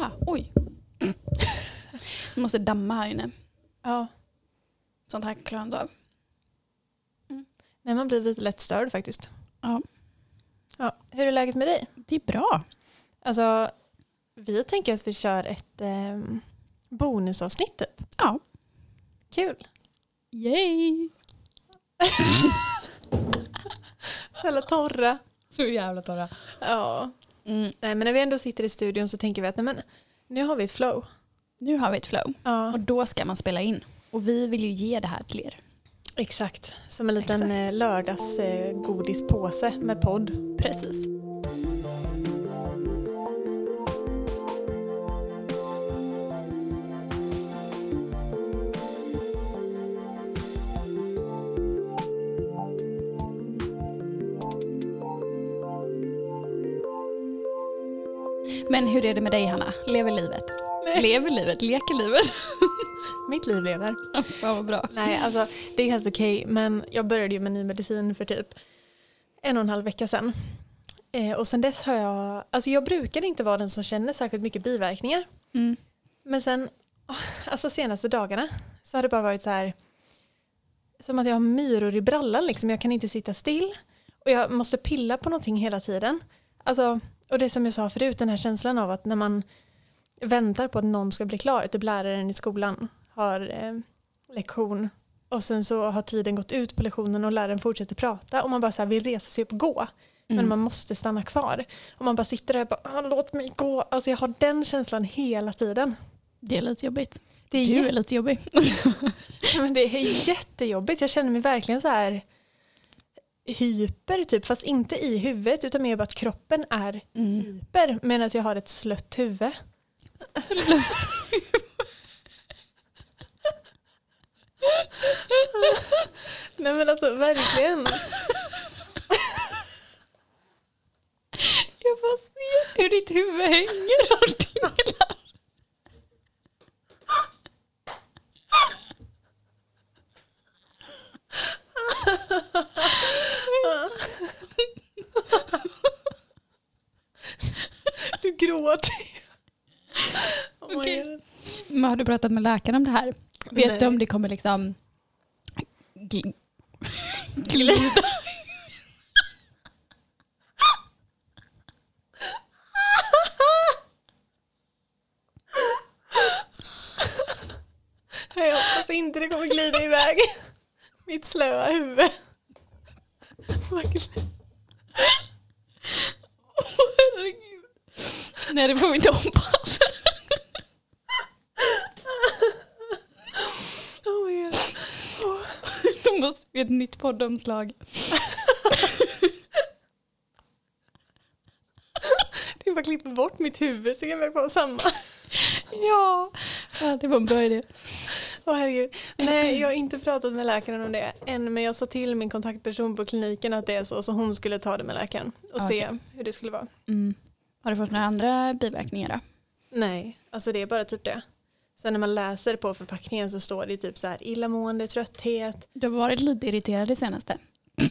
Ah, oj. Vi måste damma här inne. Ja. Sånt här klarar jag inte av. Nej, man blir lite lätt störd faktiskt. Ja. Ja. Hur är läget med dig? Det är bra. Alltså, vi tänker att vi kör ett eh, bonusavsnitt typ. Ja. Kul. Yay! Eller torra. Så jävla torra. Ja. Mm. Nej, men när vi ändå sitter i studion så tänker vi att nej, men, nu har vi ett flow. Nu har vi ett flow. Ja. Och då ska man spela in. Och vi vill ju ge det här till er. Exakt. Som en liten Exakt. eh, lördagsgodispåse med podd. Precis. Men hur är det med dig Hanna? Lever livet? Nej. Lever livet? Leker livet? Mitt liv lever. Fan vad bra. Nej, alltså det är helt okej. men jag började ju med ny medicin för typ en och en halv vecka sedan. Eh, och sen dess har jag, alltså jag brukar inte vara den som känner särskilt mycket biverkningar. Mm. Men sen, alltså senaste dagarna så har det bara varit så här som att jag har myror i brallan liksom. Jag kan inte sitta still och jag måste pilla på någonting hela tiden. Alltså, och det som jag sa förut, den här känslan av att när man väntar på att någon ska bli klar, typ läraren i skolan har eh, lektion och sen så har tiden gått ut på lektionen och läraren fortsätter prata och man bara så här vill resa sig upp och gå men Mm. man måste stanna kvar. Och man bara sitter där och bara "Ah, låt mig gå. Alltså jag har den känslan hela tiden. Det är lite jobbigt. Det är, Du är lite jobbig. men det är jättejobbigt. Jag känner mig verkligen så här hyper typ fast inte i huvudet utan mer bara att kroppen är Mm. hyper medan jag har ett slött huvud. Nej men alltså verkligen. Jag bara ser hur ditt huvud hänger och delar. Du gråter. Oh. Men har du pratat med läkaren om det här? Vet Nej. du om det kommer liksom gl- glida? Jag hoppas inte det kommer glida iväg. Mitt slöa huvud. Åh, herregud. Nej det får vi inte hoppas. Oh my God. Då måste vi ett nytt poddomslag. Det är bara klippa bort mitt huvud så kan vi ha samma. Ja. ja, det var en bra idé. Åh herregud. Nej, jag har inte pratat med läkaren om det än men jag sa till min kontaktperson på kliniken att det är så så hon skulle ta det med läkaren och se Okej. hur det skulle vara. Mm. Har du fått några andra biverkningar då? Nej, alltså det är bara typ det. Sen när man läser på förpackningen så står det typ så här illamående, trötthet. Du har varit lite irriterad det senaste.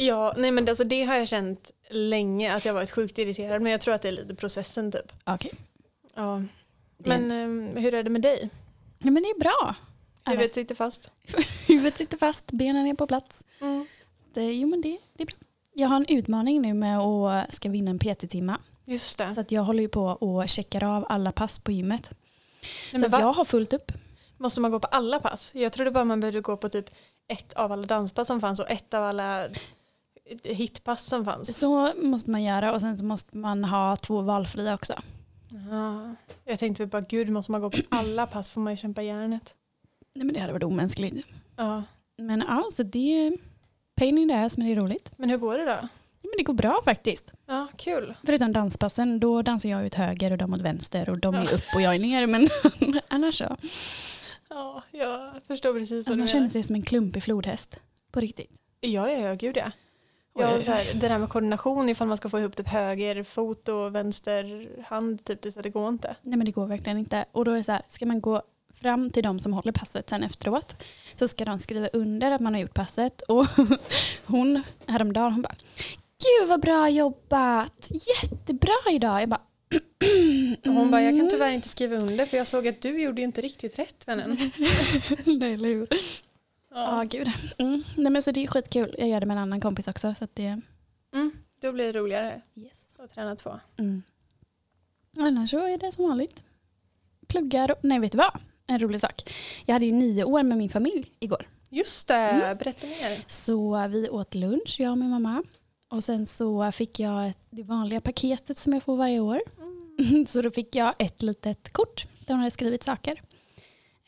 Ja, nej men alltså det har jag känt länge att jag varit sjukt irriterad men jag tror att det är lite processen typ. Okej. Ja. Det- Men ehm, hur är det med dig? Ja, men det är bra. Huvudet sitter fast? Huvudet sitter fast, benen är på plats. Mm. Det, jo men det, det är bra. Jag har en utmaning nu med att ska vinna en PT-timma. Just det. Så att jag håller ju på och checkar av alla pass på gymmet. Nej, så att va? jag har fullt upp. Måste man gå på alla pass? Jag trodde bara man behövde gå på typ ett av alla danspass som fanns och ett av alla hitpass som fanns. Så måste man göra och sen så måste man ha två valfria också. Ja. Jag tänkte bara gud måste man gå på alla pass får man ju kämpa järnet. Nej men det hade varit omänskligt. Ja. Men ja, så det är pain in the ass men det är roligt. Men hur går det då? Men det går bra faktiskt. Ja, kul. Förutom danspassen, då dansar jag ut höger och de åt vänster och de är Ja. upp och jag är ner. Men annars så. Ja, jag förstår precis vad Man du känner menar. sig som en klumpig flodhäst. På riktigt. Ja, ja, ja, gud ja. Ja, så här, det där med koordination ifall man ska få ihop typ höger fot och vänster hand typ, det, så det går inte. Nej men det går verkligen inte. Och då är det så här, ska man gå fram till de som håller passet sen efteråt så ska de skriva under att man har gjort passet och hon häromdagen hon bara Gud vad bra jobbat, jättebra idag. Jag bara Och hon bara, jag kan tyvärr inte skriva under för jag såg att du gjorde ju inte riktigt rätt vännen. Nej, eller hur? Ja, gud. Mm. Nej, men så det är skitkul. Jag gör det med en annan kompis också. Så att det, Mm, då blir det roligare yes. att träna två. mm. Annars så är det som vanligt. Pluggar och, nej vet du vad? En rolig sak. Jag hade ju nio år med min familj igår. Just det, Mm. berätta mer. Så vi åt lunch, jag och min mamma. Och sen så fick jag det vanliga paketet som jag får varje år. Mm. Så då fick jag ett litet kort där hon hade skrivit saker.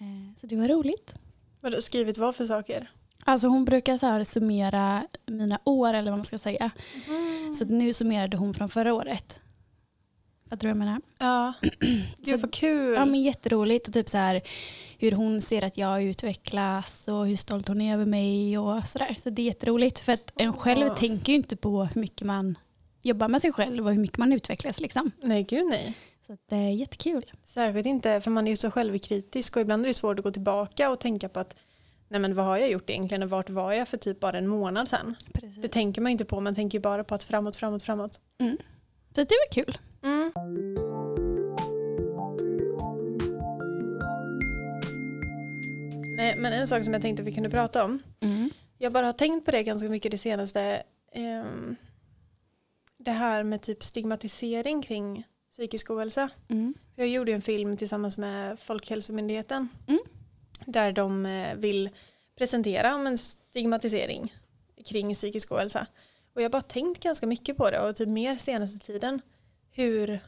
Eh, Så det var roligt. Vad du skrivit vad för saker? Alltså hon brukar så här summera mina år eller vad man ska säga. Mm. Så nu summerade hon från förra året. Vad tror du jag menar? Ja, gud vad kul. Ja men jätteroligt och typ så här hur hon ser att jag utvecklas och hur stolt hon är över mig och sådär. Så det är jätteroligt för att en själv Åh. tänker ju inte på hur mycket man jobbar med sig själv och hur mycket man utvecklas liksom. Nej gud nej. Så det är jättekul. Särskilt inte för man är ju så självkritisk och ibland är det svårt att gå tillbaka och tänka på att nej men vad har jag gjort egentligen och vart var jag för typ bara en månad sedan. Precis. Det tänker man inte på, man tänker bara på att framåt, framåt, framåt. Så det var kul. Mm. Nej, men en sak som jag tänkte att vi kunde prata om. Jag bara har tänkt på det ganska mycket det senaste. ehm, det här med typ stigmatisering kring psykisk ohälsa. Mm. Jag gjorde en film tillsammans med Folkhälsomyndigheten. Mm. Där de eh, vill presentera om en stigmatisering kring psykisk ohälsa. Och jag har bara tänkt ganska mycket på det och typ mer senaste tiden. Hur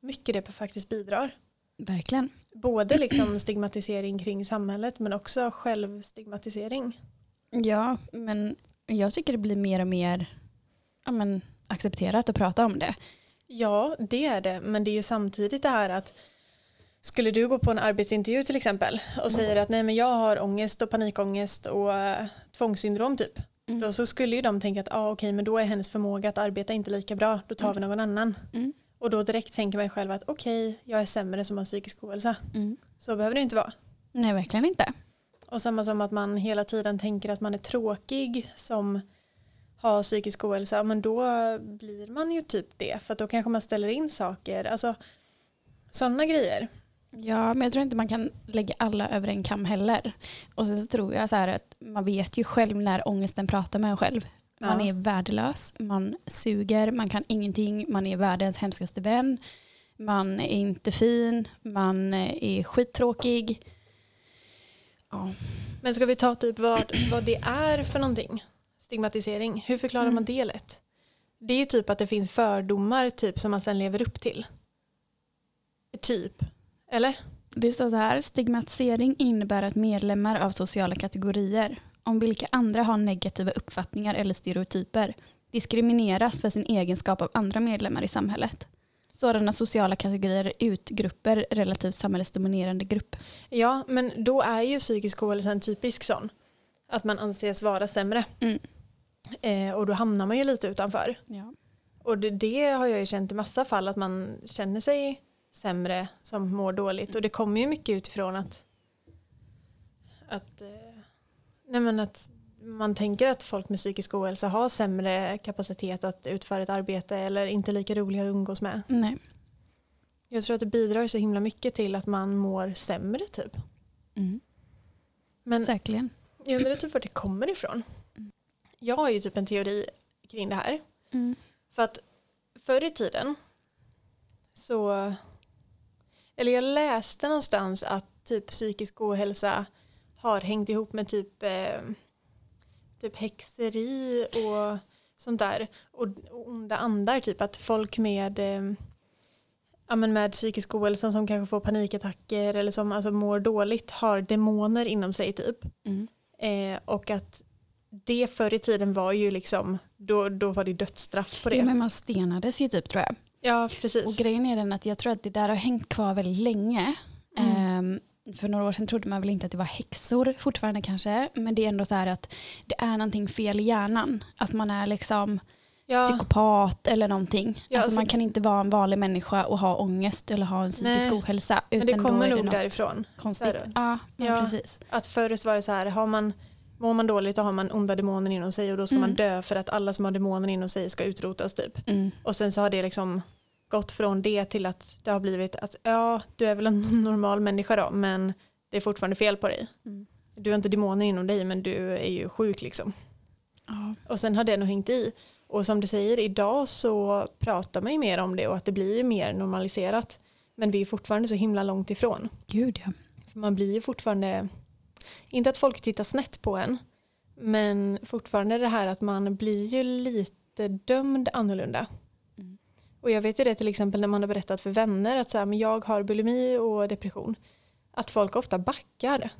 mycket det faktiskt bidrar. Verkligen. Både liksom stigmatisering kring samhället men också självstigmatisering. Ja, men jag tycker det blir mer och mer ja, men, accepterat att prata om det. Ja, det är det. Men det är ju samtidigt det här att skulle du gå på en arbetsintervju till exempel och säger att nej men jag har ångest och panikångest och eh, tvångssyndrom typ. Mm. Då så skulle ju de tänka att ah, okej men då är hennes förmåga att arbeta inte lika bra. Då tar vi någon annan. Mm. Och då direkt tänker man själv att okej jag är sämre som har psykisk ohälsa. Mm. Så behöver det inte vara. Nej, verkligen inte. Och samma som att man hela tiden tänker att man är tråkig som har psykisk ohälsa, men då blir man ju typ det. För då kanske man ställer in saker, alltså sådana grejer. Ja, men jag tror inte man kan lägga alla över en kam heller. Och sen så tror jag så här att man vet ju själv när ångesten pratar med en själv. Man Ja. är värdelös, man suger, man kan ingenting, man är världens hemskaste vän. Man är inte fin, man är skittråkig. Ja, Men ska vi ta typ vad, vad det är för någonting? Stigmatisering, hur förklarar Mm. man det lätt? Det är ju typ att det finns fördomar typ som man sen lever upp till. Typ. Eller? Det står så här, stigmatisering innebär att medlemmar av sociala kategorier, om vilka andra har negativa uppfattningar eller stereotyper, diskrimineras för sin egenskap av andra medlemmar i samhället. Sådana sociala kategorier utgrupper relativt samhällets dominerande grupp. Ja, men då är ju psykisk ohälsa en typisk sån. Att man anses vara sämre. Mm. Eh, och då hamnar man ju lite utanför. Ja. Och det, det har jag ju känt i massa fall att man känner sig sämre som mår dåligt. Och det kommer ju mycket utifrån att, att, eh, nej men att man tänker att folk med psykisk ohälsa har sämre kapacitet att utföra ett arbete eller inte lika roliga att umgås med. Nej. Jag tror att det bidrar så himla mycket till att man mår sämre typ. Mm. Men Säkerligen. jag undrar typ vart det kommer ifrån. Jag har ju typ en teori kring det här. Mm. För att förr i tiden så, eller jag läste någonstans att typ psykisk ohälsa har hängt ihop med typ, eh, typ häxeri och sånt där. Och, och onda andar, typ att folk med, eh, ja, men med psykisk ohälsa som kanske får panikattacker eller som alltså mår dåligt har demoner inom sig typ. Mm. Eh, och att det förr i tiden var ju liksom, då, då var det dödsstraff på det. Ja, men man stenades ju typ tror jag. Ja, precis. Och grejen är den att jag tror att det där har hängt kvar väldigt länge. Mm. Ehm, för några år sedan trodde man väl inte att det var häxor fortfarande kanske. Men det är ändå så här att det är någonting fel i hjärnan. Att man är liksom ja, psykopat eller någonting. Ja, alltså, alltså- man kan inte vara en vanlig människa och ha ångest eller ha en psykisk Nej, ohälsa. men Utan det då kommer det nog därifrån. konstigt. Det. Ja, men Ja. precis. Att förr så var det så här, har man, mår man dåligt då har man onda demoner inom sig och då ska Mm. man dö för att alla som har demoner inom sig ska utrotas typ. Mm. Och sen så har det liksom gått från det till att det har blivit att ja, du är väl en normal människa då, men det är fortfarande fel på dig. Mm. Du har inte demoner inom dig, men du är ju sjuk liksom. Ja. Och sen har det nog hängt i. Och som du säger, idag så pratar man ju mer om det och att det blir ju mer normaliserat. Men vi är fortfarande så himla långt ifrån. Gud ja. För man blir ju fortfarande, inte att folk tittar snett på en, men fortfarande det här att man blir ju lite dömd annorlunda. Mm. Och jag vet ju det till exempel när man har berättat för vänner att så här, men jag har bulimi och depression. Att folk ofta backar.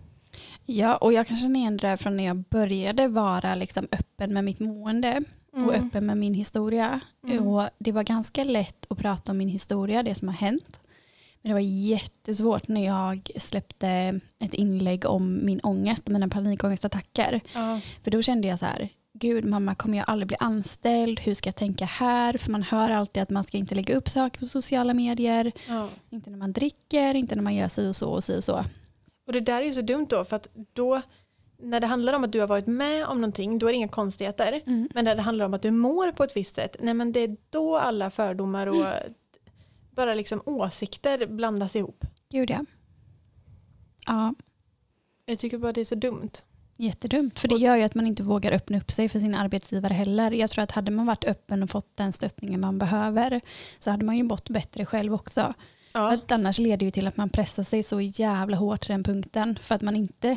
Ja, och jag kan känna igen det där från när jag började vara liksom öppen med mitt mående och öppen med min historia. Mm. Och det var ganska lätt att prata om min historia, det som har hänt. Men det var jättesvårt när jag släppte ett inlägg om min ångest, mina panikångestattacker. Ja. För då kände jag så här, gud mamma kommer jag aldrig bli anställd, hur ska jag tänka här? För man hör alltid att man ska inte lägga upp saker på sociala medier, Ja. inte när man dricker, inte när man gör si och så och si och så. Och det där är ju så dumt då för att då när det handlar om att du har varit med om någonting då är det inga konstigheter. Men när det handlar om att du mår på ett visst sätt, nej men det är då alla fördomar och bara liksom åsikter blandas ihop. Gud ja. Ja, Jag tycker bara det är så dumt. Jättedumt. För det gör ju att man inte vågar öppna upp sig för sin arbetsgivare heller. Jag tror att hade man varit öppen och fått den stöttningen man behöver så hade man ju mått bättre själv också. Ja. Att annars leder det ju till att man pressar sig så jävla hårt till den punkten för att man inte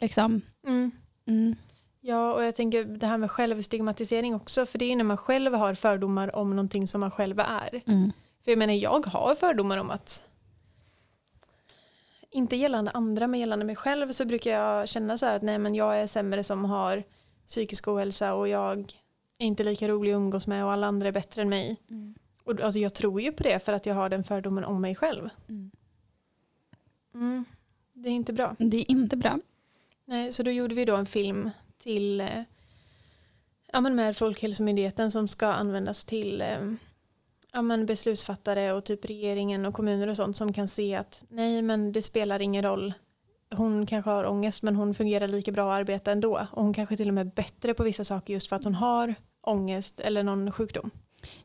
liksom... Mm. Mm, ja, och jag tänker det här med självstigmatisering också, för det är ju när man själv har fördomar om någonting som man själv är. mm, För jag menar, jag har fördomar om att inte gällande andra men gällande mig själv så brukar jag känna så här att nej men jag är sämre som har psykisk ohälsa och jag är inte lika rolig att umgås med och alla andra är bättre än mig. mm, Och alltså jag tror ju på det för att jag har den fördomen om mig själv. mm. Mm. Det är inte bra. Det är inte bra. Nej, så då gjorde vi då en film till eh, ja, men med Folkhälsomyndigheten som ska användas till eh, ja, men beslutsfattare och typ regeringen och kommuner och sånt som kan se att nej men det spelar ingen roll. Hon kanske har ångest men hon fungerar lika bra att arbeta ändå och hon kanske till och med är bättre på vissa saker just för att hon har ångest eller någon sjukdom.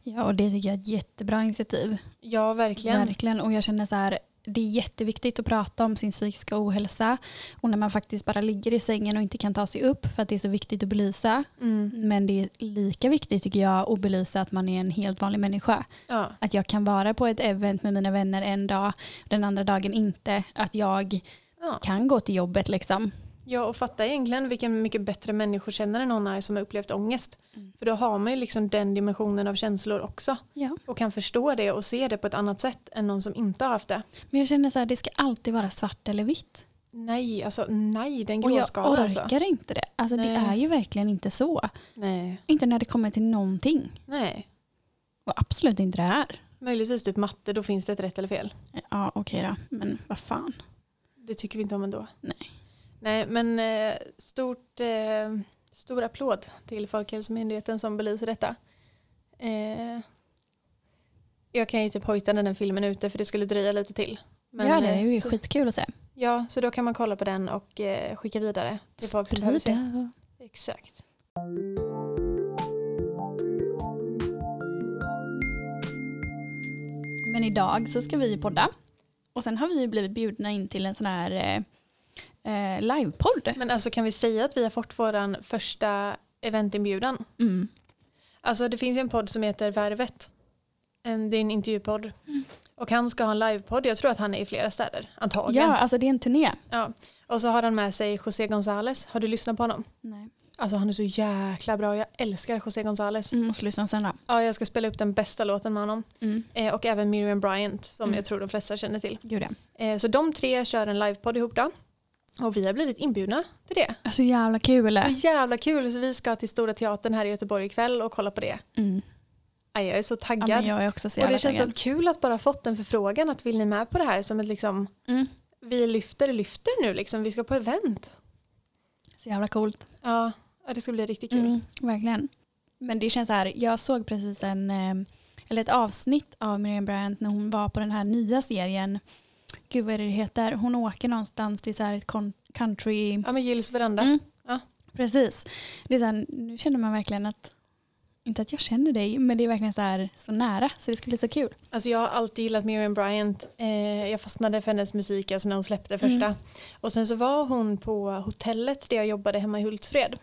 Ja, och det tycker jag är ett jättebra initiativ. Ja, verkligen. Verkligen. Och jag känner så här, det är jätteviktigt att prata om sin psykiska ohälsa. Och när man faktiskt bara ligger i sängen och inte kan ta sig upp för att det är så viktigt att belysa. Mm. Men det är lika viktigt tycker jag att belysa att man är en helt vanlig människa. Ja. Att jag kan vara på ett event med mina vänner en dag, den andra dagen inte. Att jag Ja. kan gå till jobbet liksom. Ja, och fatta egentligen vilken mycket bättre människokännare någon är som har upplevt ångest. Mm. För då har man ju liksom den dimensionen av känslor också. Ja. Och kan förstå det och se det på ett annat sätt än någon som inte har haft det. Men jag känner så här, det ska alltid vara svart eller vitt. Nej, alltså nej, den Och jag gråskala orkar alltså. inte det. Alltså det Nej. är ju verkligen inte så. Nej, Inte när det kommer till någonting. nej. Och absolut inte det här. Möjligtvis typ matte, då finns det ett rätt eller fel. Ja okej då, men vad fan. Det tycker vi inte om ändå. Nej. Nej, men eh, stort, eh, stor applåd till Folkhälsomyndigheten som belyser detta. Eh, jag kan ju typ hojta när den filmen är ute för det skulle dröja lite till. Men, ja det är ju så, skitkul att se. ja, så då kan man kolla på den och skicka vidare till folk som behöver se. Exakt. Men idag så ska vi podda. Och sen har vi ju blivit bjudna in till en sån här eh, livepodd. Men alltså kan vi säga att vi har fått vår första eventinbjudan? Mm. Alltså det finns ju en podd som heter Värvet. En, det är en intervjupodd. Mm. Och han ska ha en livepodd. Jag tror att han är i flera städer. Antagligen. Ja, alltså det är en turné. Ja. Och så har han med sig José González. Har du lyssnat på honom? Nej. Alltså han är så jäkla bra. Jag älskar José González. Mm, måste lyssna sen då. Ja, jag ska spela upp den bästa låten med honom. Mm. Eh, och även Miriam Bryant som Mm. jag tror de flesta känner till. Gud ja. Eh, så de tre kör en livepodd ihop då. Och vi har blivit inbjudna till det. Alltså jävla kul. Så jävla kul. Så vi ska till Stora Teatern här i Göteborg ikväll och kolla på det. Mm. Aj, jag är så Ja, taggad. men jag är också så och jävla det känns taggad. så kul att bara fått en förfrågan att vill ni med på det här som ett liksom Mm. vi lyfter lyfter nu liksom vi ska på event. Så jävla coolt. Ja, ja det ska bli riktigt kul. Mm, verkligen. Men det känns så här, jag såg precis en, eh, eller ett avsnitt av Miriam Bryant när hon var på den här nya serien. Gud vad är det det heter? Hon åker någonstans till så här ett country. Ja men Gills veranda. Mm. Ja. Precis. Det är så här, nu känner man verkligen att Inte att jag känner dig, men det är verkligen så, här, så nära så det ska bli så kul. Alltså jag har alltid gillat Miriam Bryant. Eh, jag fastnade för hennes musik alltså när hon släppte första. Mm. Och sen så var hon på hotellet där jag jobbade hemma i Hultsfred.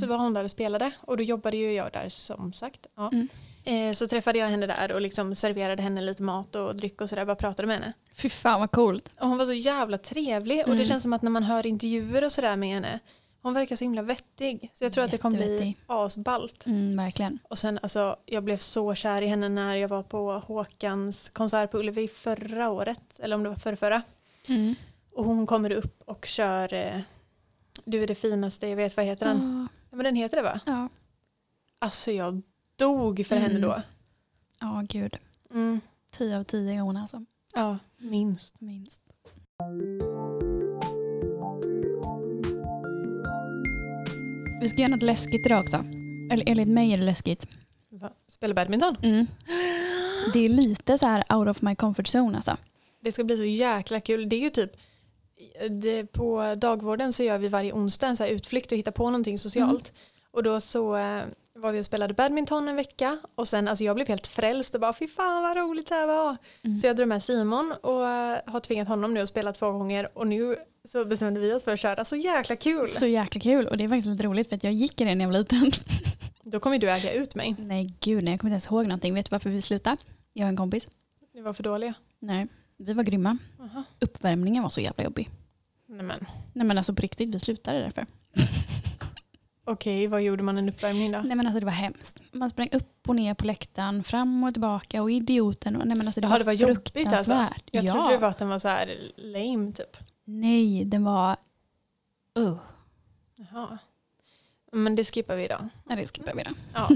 Så var hon där och spelade och då jobbade ju jag där som sagt. Ja. Mm. Eh, så träffade jag henne där och liksom serverade henne lite mat och dryck och sådär. Bara pratade med henne. Fy fan vad coolt. Och hon var så jävla trevlig och det Mm. känns som att när man hör intervjuer och sådär med henne. Hon verkar så himla vettig. Så jag tror att det kommer bli asballt. Mm, verkligen. Och sen alltså, jag blev så kär i henne när jag var på Håkans konsert på Ullevi förra året. Eller om det var förra, förra. Mm. Och hon kommer upp och kör eh, Du är det finaste jag vet, vad heter den? Ja. Ja, men den heter det va? Ja. Alltså jag dog för Mm. henne då. ja, gud. Mm. 10 av 10 är hon alltså. Ja, minst. Minst. Vi ska göra något läskigt idag också. Eller enligt mig är det läskigt. Va? Spela badminton? Mm. Det är lite så här out of my comfort zone alltså. Det ska bli så jäkla kul. Det är ju typ det, på dagvården så gör vi varje onsdag en så utflykt och hittar på någonting socialt. Och då så eh, var vi och spelade badminton en vecka och sen alltså jag blev helt frälst och bara fy fan vad roligt det här var. Mm. Så jag drog med Simon och eh, har tvingat honom nu att spela två gånger och nu så bestämde vi oss för att köra. Så jäkla kul! Så jäkla kul och det är faktiskt lite roligt för att jag gick i det när jag var liten. Då kommer du äga ut mig. Nej gud, nej, jag kommer inte ens ihåg någonting. Vet du varför vi slutade? Jag och en kompis. Ni var för dåliga. Nej, vi var grymma. Aha. Uppvärmningen var så jävla jobbig. Nej men Nej men alltså på riktigt, vi slutade därför. Okej, vad gjorde man en uppvärmning då? Nej men alltså det var hemskt. Man sprang upp och ner på läktaren, fram och tillbaka och idioten. Och, nej men alltså det Jaha, var, det var jobbigt alltså. Jag ja. trodde det var att den var så här lame typ. Nej, den var... Uh. Jaha. Men det skippar vi idag. Nej, det skippar vi då. Ja.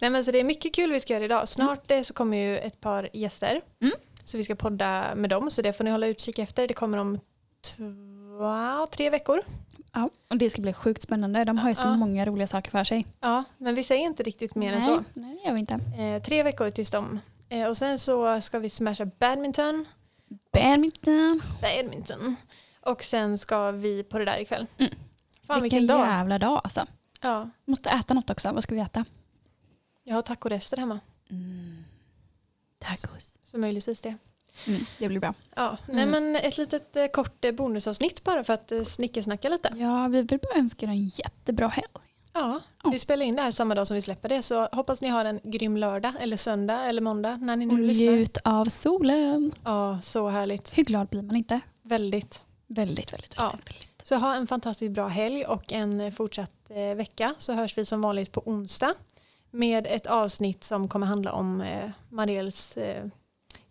Nej, men så det är mycket kul vi ska göra idag. Snart eh, så kommer ju ett par gäster. Mm. Så vi ska podda med dem. Så det får ni hålla utkik efter. Det kommer om två, tre veckor. Ja, och det ska bli sjukt spännande. De har ju så Ja. många roliga saker för sig. Ja, men vi säger inte riktigt mer än nej, så. Nej, det gör vi inte. Eh, tre veckor tills de. Eh, och sen så ska vi smasha badminton. Badminton. Badminton. Och sen ska vi på det där ikväll. Mm. Fan Vilken vilken, dag. jävla dag alltså. Ja, Måste äta något också. Vad ska vi äta? jag har tacorester hemma. Mm. Tacos. Så möjligtvis det. Mm, det blir bra. Ja, nej Mm. men ett litet eh, kort eh, bonusavsnitt bara för att eh, snickesnacka lite. Ja, vi vill bara önska er en jättebra helg. Ja, Ja. vi spelar in det här samma dag som vi släpper det så hoppas ni har en grym lördag eller söndag eller måndag när ni nu Och lyssnar. njut av solen. Ja, så härligt. Hur glad blir man inte? Väldigt. Väldigt, väldigt, Ja. väldigt. väldigt. Så ha en fantastiskt bra helg och en eh, fortsatt eh, vecka så hörs vi som vanligt på onsdag med ett avsnitt som kommer handla om eh, Mariels eh,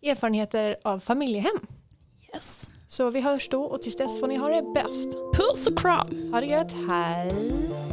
erfarenheter av familjehem. Yes. Så vi hörs då och tills dess får ni ha det bäst. Puss och kram. Ha det gött, hej!